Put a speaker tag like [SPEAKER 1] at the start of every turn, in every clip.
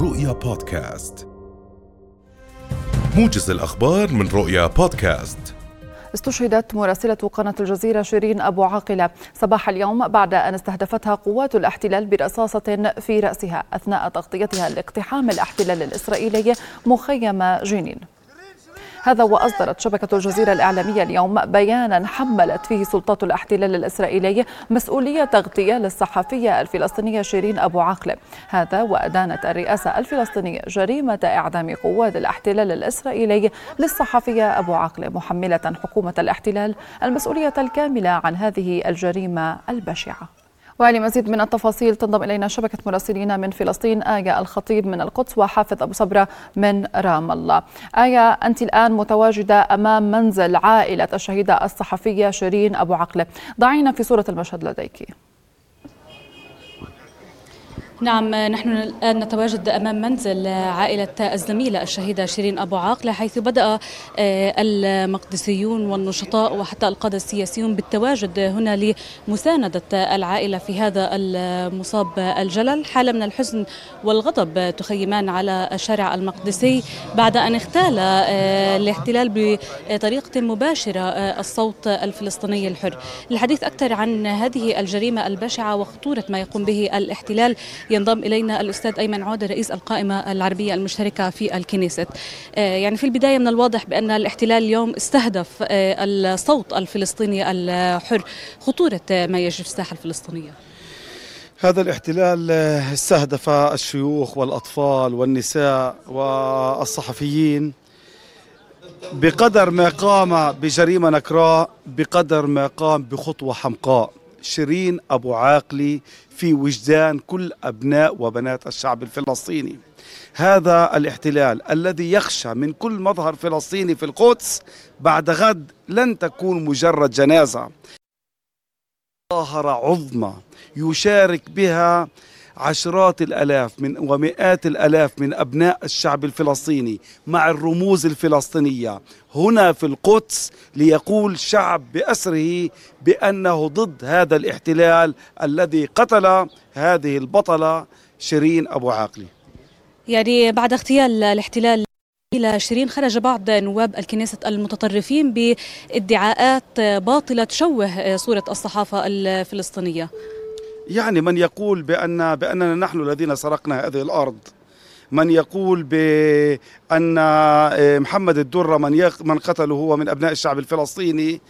[SPEAKER 1] رؤيا بودكاست. موجز الأخبار من رؤيا بودكاست.
[SPEAKER 2] استشهدت مراسلة قناة الجزيرة شيرين أبو عاقلة. صباح اليوم بعد أن استهدفتها قوات الاحتلال برصاصة في رأسها أثناء تغطيتها لاقتحام الاحتلال الإسرائيلي مخيم جنين. هذا وأصدرت شبكة الجزيرة الإعلامية اليوم بيانا حملت فيه سلطات الاحتلال الإسرائيلي مسؤولية تغطية للصحفية الفلسطينية شيرين أبو عاقلة هذا وأدانت الرئاسة الفلسطينية جريمة إعدام قوات الاحتلال الإسرائيلي للصحفية أبو عاقلة محملة حكومة الاحتلال المسؤولية الكاملة عن هذه الجريمة البشعة. ولمزيد من التفاصيل تنضم إلينا شبكة مراسلين من فلسطين آية الخطيب من القدس وحافظ أبو صبرة من رام الله. آية أنت الآن متواجدة أمام منزل عائلة الشهيدة الصحفية شيرين أبو عقلة ضعينا في صورة المشهد لديك.
[SPEAKER 3] نعم نحن الآن نتواجد أمام منزل عائلة الزميلة الشهيدة شيرين أبو عاقلة حيث بدأ المقدسيون والنشطاء وحتى القادة السياسيون بالتواجد هنا لمساندة العائلة في هذا المصاب الجلل. حالة من الحزن والغضب تخيمان على الشارع المقدسي بعد أن اغتال الاحتلال بطريقة مباشرة الصوت الفلسطيني الحر. للحديث أكثر عن هذه الجريمة البشعة وخطورة ما يقوم به الاحتلال ينضم إلينا الأستاذ أيمن عودة رئيس القائمة العربية المشتركة في الكنيست. يعني في البداية من الواضح بأن الاحتلال اليوم استهدف الصوت الفلسطيني الحر. خطورة ما يجري في الساحة الفلسطينية.
[SPEAKER 4] هذا الاحتلال استهدف الشيوخ والأطفال والنساء والصحفيين بقدر ما قام بجريمة نكراء بقدر ما قام بخطوة حمقاء. شيرين أبو عاقلي في وجدان كل أبناء وبنات الشعب الفلسطيني. هذا الاحتلال الذي يخشى من كل مظهر فلسطيني في القدس بعد غد لن تكون مجرد جنازة. ظاهرة عظمى يشارك بها عشرات الآلاف من ومئات الآلاف من أبناء الشعب الفلسطيني مع الرموز الفلسطينية هنا في القدس ليقول شعب بأسره بأنه ضد هذا الاحتلال الذي قتل هذه البطلة شيرين أبو عاقلي.
[SPEAKER 3] يعني بعد اغتيال الاحتلال إلى شيرين خرج بعض نواب الكنيسة المتطرفين بادعاءات باطلة تشوه صورة الصحافة الفلسطينية
[SPEAKER 4] يعني من يقول بأن بأننا نحن الذين سرقنا هذه الأرض. من يقول بأن محمد الدرة من من قتله هو من أبناء الشعب الفلسطيني.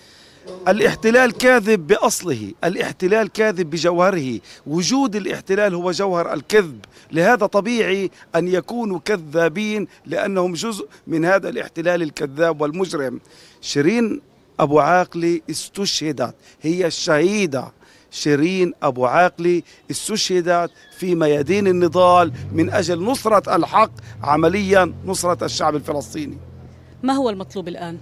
[SPEAKER 4] الاحتلال كاذب بأصله. الاحتلال كاذب بجوهره. وجود الاحتلال هو جوهر الكذب. لهذا طبيعي أن يكونوا كذابين لأنهم جزء من هذا الاحتلال الكذاب والمجرم. شيرين أبو عاقلي استشهدت. هي الشهيدة شيرين أبو عاقلي استشهدت في ميادين النضال من أجل نصرة الحق عمليا نصرة الشعب الفلسطيني
[SPEAKER 3] ما هو المطلوب الآن؟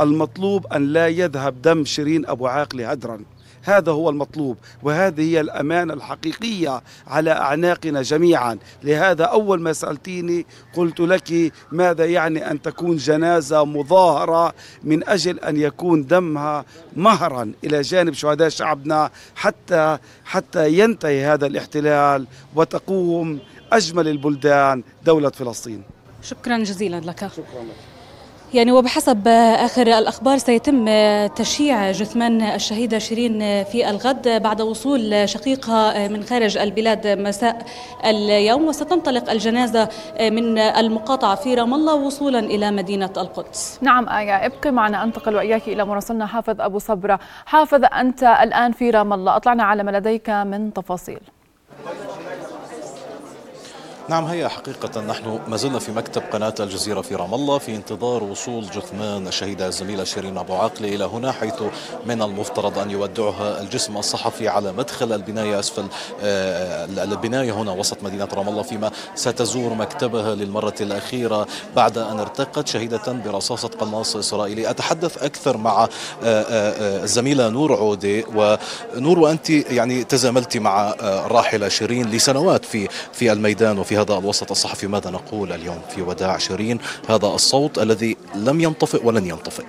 [SPEAKER 4] المطلوب أن لا يذهب دم شيرين أبو عاقلي هدرا هذا هو المطلوب وهذه هي الأمانة الحقيقية على أعناقنا جميعا. لهذا أول ما سألتيني قلت لك ماذا يعني أن تكون جنازة مظاهرة من أجل أن يكون دمها مهرا إلى جانب شهداء شعبنا حتى حتى ينتهي هذا الاحتلال وتقوم أجمل البلدان دولة فلسطين.
[SPEAKER 3] شكرا جزيلا لك. شكرا لك. يعني وبحسب آخر الأخبار سيتم تشييع جثمان الشهيدة شيرين في الغد بعد وصول شقيقها من خارج البلاد مساء اليوم وستنطلق الجنازة من المقاطعة في رام الله وصولا إلى مدينة القدس.
[SPEAKER 2] نعم آية ابقي معنا أنتقل وإياك إلى مراسلنا حافظ أبو صبرة. حافظ أنت الآن في رام الله. أطلعنا على ما لديك من تفاصيل.
[SPEAKER 5] نعم هي حقيقة نحن ما زلنا في مكتب قناة الجزيرة في رام الله في انتظار وصول جثمان الشهيدة الزميلة شيرين أبو عاقلة إلى هنا حيث من المفترض أن يودعها الجسم الصحفي على مدخل البناية أسفل البناية هنا وسط مدينة رام الله فيما ستزور مكتبها للمرة الأخيرة بعد أن ارتقت شهيدة برصاصة قناص إسرائيلي. أتحدث أكثر مع الزميلة نور عودة ونور وأنت يعني تزاملت مع الراحلة شيرين لسنوات في في الميدان وفي هذا الوسط الصحفي ماذا نقول اليوم في وداع شيرين هذا الصوت الذي لم ينطفئ ولن ينطفئ.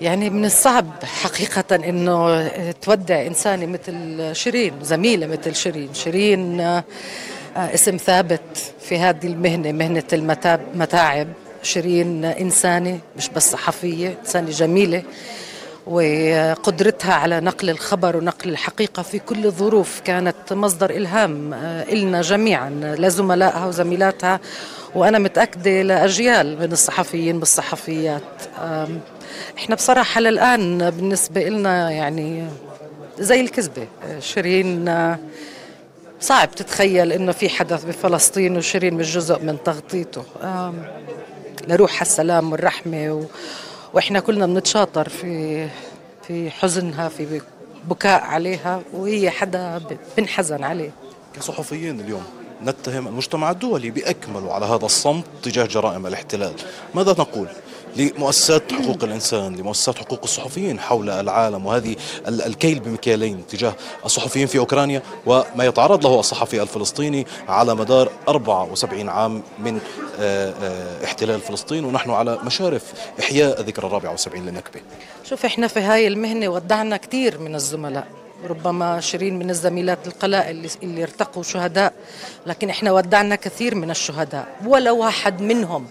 [SPEAKER 6] يعني من الصعب حقيقة إنه تودع انسانة مثل شيرين زميلة مثل شيرين. شيرين اسم ثابت في هذه المهنة مهنة المتاعب شيرين إنسانة مش بس صحفية إنسانة جميلة. وقدرتها على نقل الخبر ونقل الحقيقة في كل الظروف كانت مصدر إلهام إلنا جميعا لزملائها وزميلاتها. وأنا متأكدة لأجيال من الصحفيين بالصحفيات. إحنا بصراحة للآن بالنسبة لنا يعني زي الكذبة. شيرين صعب تتخيل إنه في حدث بفلسطين وشيرين مش جزء من تغطيته. لروح السلام والرحمة و... وإحنا كلنا بنتشاطر في في حزنها في بكاء عليها وهي حدا بنحزن عليه
[SPEAKER 5] كصحفيين اليوم نتهم المجتمع الدولي بأكمله على هذا الصمت تجاه جرائم الاحتلال ماذا نقول؟ لمؤسسات حقوق الإنسان لمؤسسات حقوق الصحفيين حول العالم وهذه الكيل بمكيالين تجاه الصحفيين في أوكرانيا وما يتعرض له الصحفي الفلسطيني على مدار 74 عام من آه، آه، احتلال فلسطين ونحن على مشارف إحياء الرابعة والسبعين للنكبة
[SPEAKER 6] شوف إحنا في هاي المهنة ودعنا كثير من الزملاء ربما شيرين من الزميلات القلائل اللي, اللي ارتقوا شهداء لكن إحنا ودعنا كثير من الشهداء ولا واحد منهم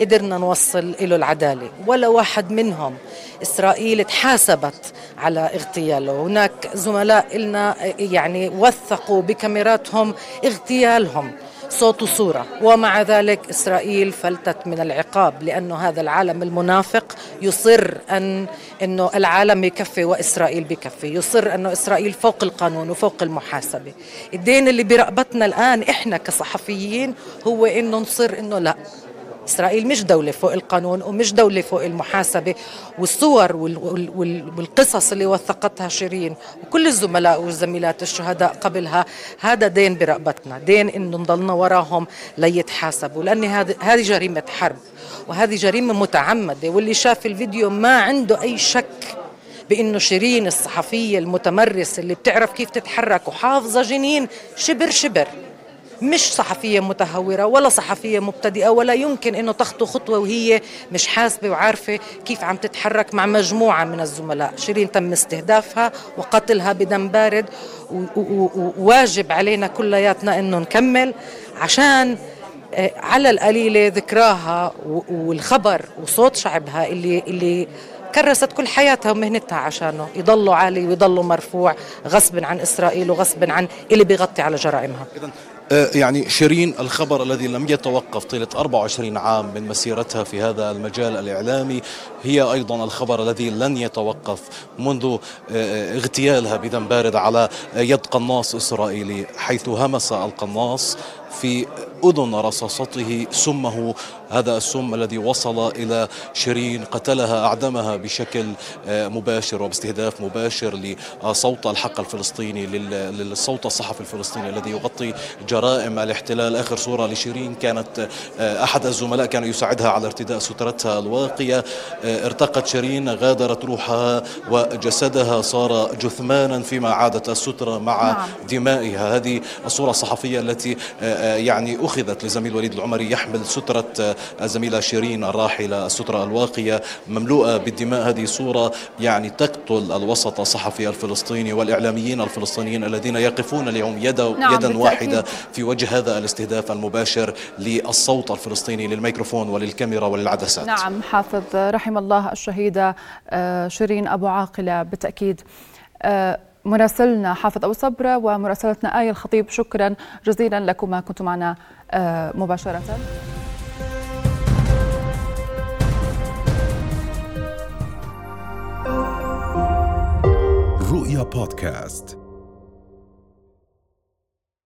[SPEAKER 6] قدرنا نوصل له العدالة. ولا واحد منهم إسرائيل تحاسبت على اغتياله. هناك زملاء لنا يعني وثقوا بكاميراتهم اغتيالهم صوت وصورة. ومع ذلك إسرائيل فلتت من العقاب لأنه هذا العالم المنافق يصر أن أنه العالم يكفي وإسرائيل بكفي. يصر أنه إسرائيل فوق القانون وفوق المحاسبة. الدين اللي برقبتنا الآن إحنا كصحفيين هو أنه نصر أنه لا. إسرائيل مش دولة فوق القانون ومش دولة فوق المحاسبة والصور والقصص اللي وثقتها شيرين وكل الزملاء والزميلات الشهداء قبلها. هذا دين برقبتنا دين إنه نضلنا وراهم ليتحاسبوا لأن هذه جريمة حرب وهذه جريمة متعمدة. واللي شاف الفيديو ما عنده أي شك بإنه شيرين الصحفية المتمرسه اللي بتعرف كيف تتحرك وحافظة جنين شبر شبر. مش صحفية متهورة ولا صحفية مبتدئة ولا يمكن أنه تخطو خطوة وهي مش حاسبة وعارفة كيف عم تتحرك مع مجموعة من الزملاء. شيرين تم استهدافها وقتلها بدم بارد وواجب علينا كلياتنا أنه نكمل عشان آه، على القليلة ذكراها والخبر وصوت شعبها اللي اللي كرست كل حياتها ومهنتها عشانه. يضلوا عالي ويضلوا مرفوع غصب عن إسرائيل وغصب عن اللي بيغطي على جرائمها.
[SPEAKER 5] يعني شيرين الخبر الذي لم يتوقف طيلة 24 عام من مسيرتها في هذا المجال الإعلامي هي أيضا الخبر الذي لن يتوقف منذ آه، اغتيالها بدم بارد على يد قناص إسرائيلي حيث همس القناص في أذن رصاصته. سمه هذا السم الذي وصل إلى شيرين قتلها أعدمها بشكل آه، مباشر وباستهداف مباشر لصوت الحق الفلسطيني للصوت الصحفي الفلسطيني الذي يغطي جرائم الاحتلال. آخر صورة لشيرين كانت آه، أحد الزملاء كان يساعدها على ارتداء سترتها الواقية. آه، ارتقت شيرين غادرت روحها وجسدها صار جثمانا فيما عادت السترة مع نعم. دمائها. هذه الصورة الصحفية التي يعني أخذت لزميل وليد العمري يحمل سترة الزميلة شيرين الراحلة السترة الواقية مملوءة بالدماء. هذه صورة يعني تقتل الوسط الصحفي الفلسطيني والإعلاميين الفلسطينيين الذين يقفون اليوم يدا, نعم يدا واحدة في وجه هذا الاستهداف المباشر للصوت الفلسطيني للميكروفون وللكاميرا وللعدسات.
[SPEAKER 2] نعم حافظ رحم الله الشهيدة آه، شيرين أبو عاقلة بالتأكيد. آه، مراسلنا حافظ أبو صبرة ومراسلتنا آية الخطيب. شكرا جزيلا لكما. كنتم معنا آه، مباشرة.
[SPEAKER 1] رؤيا بودكاست.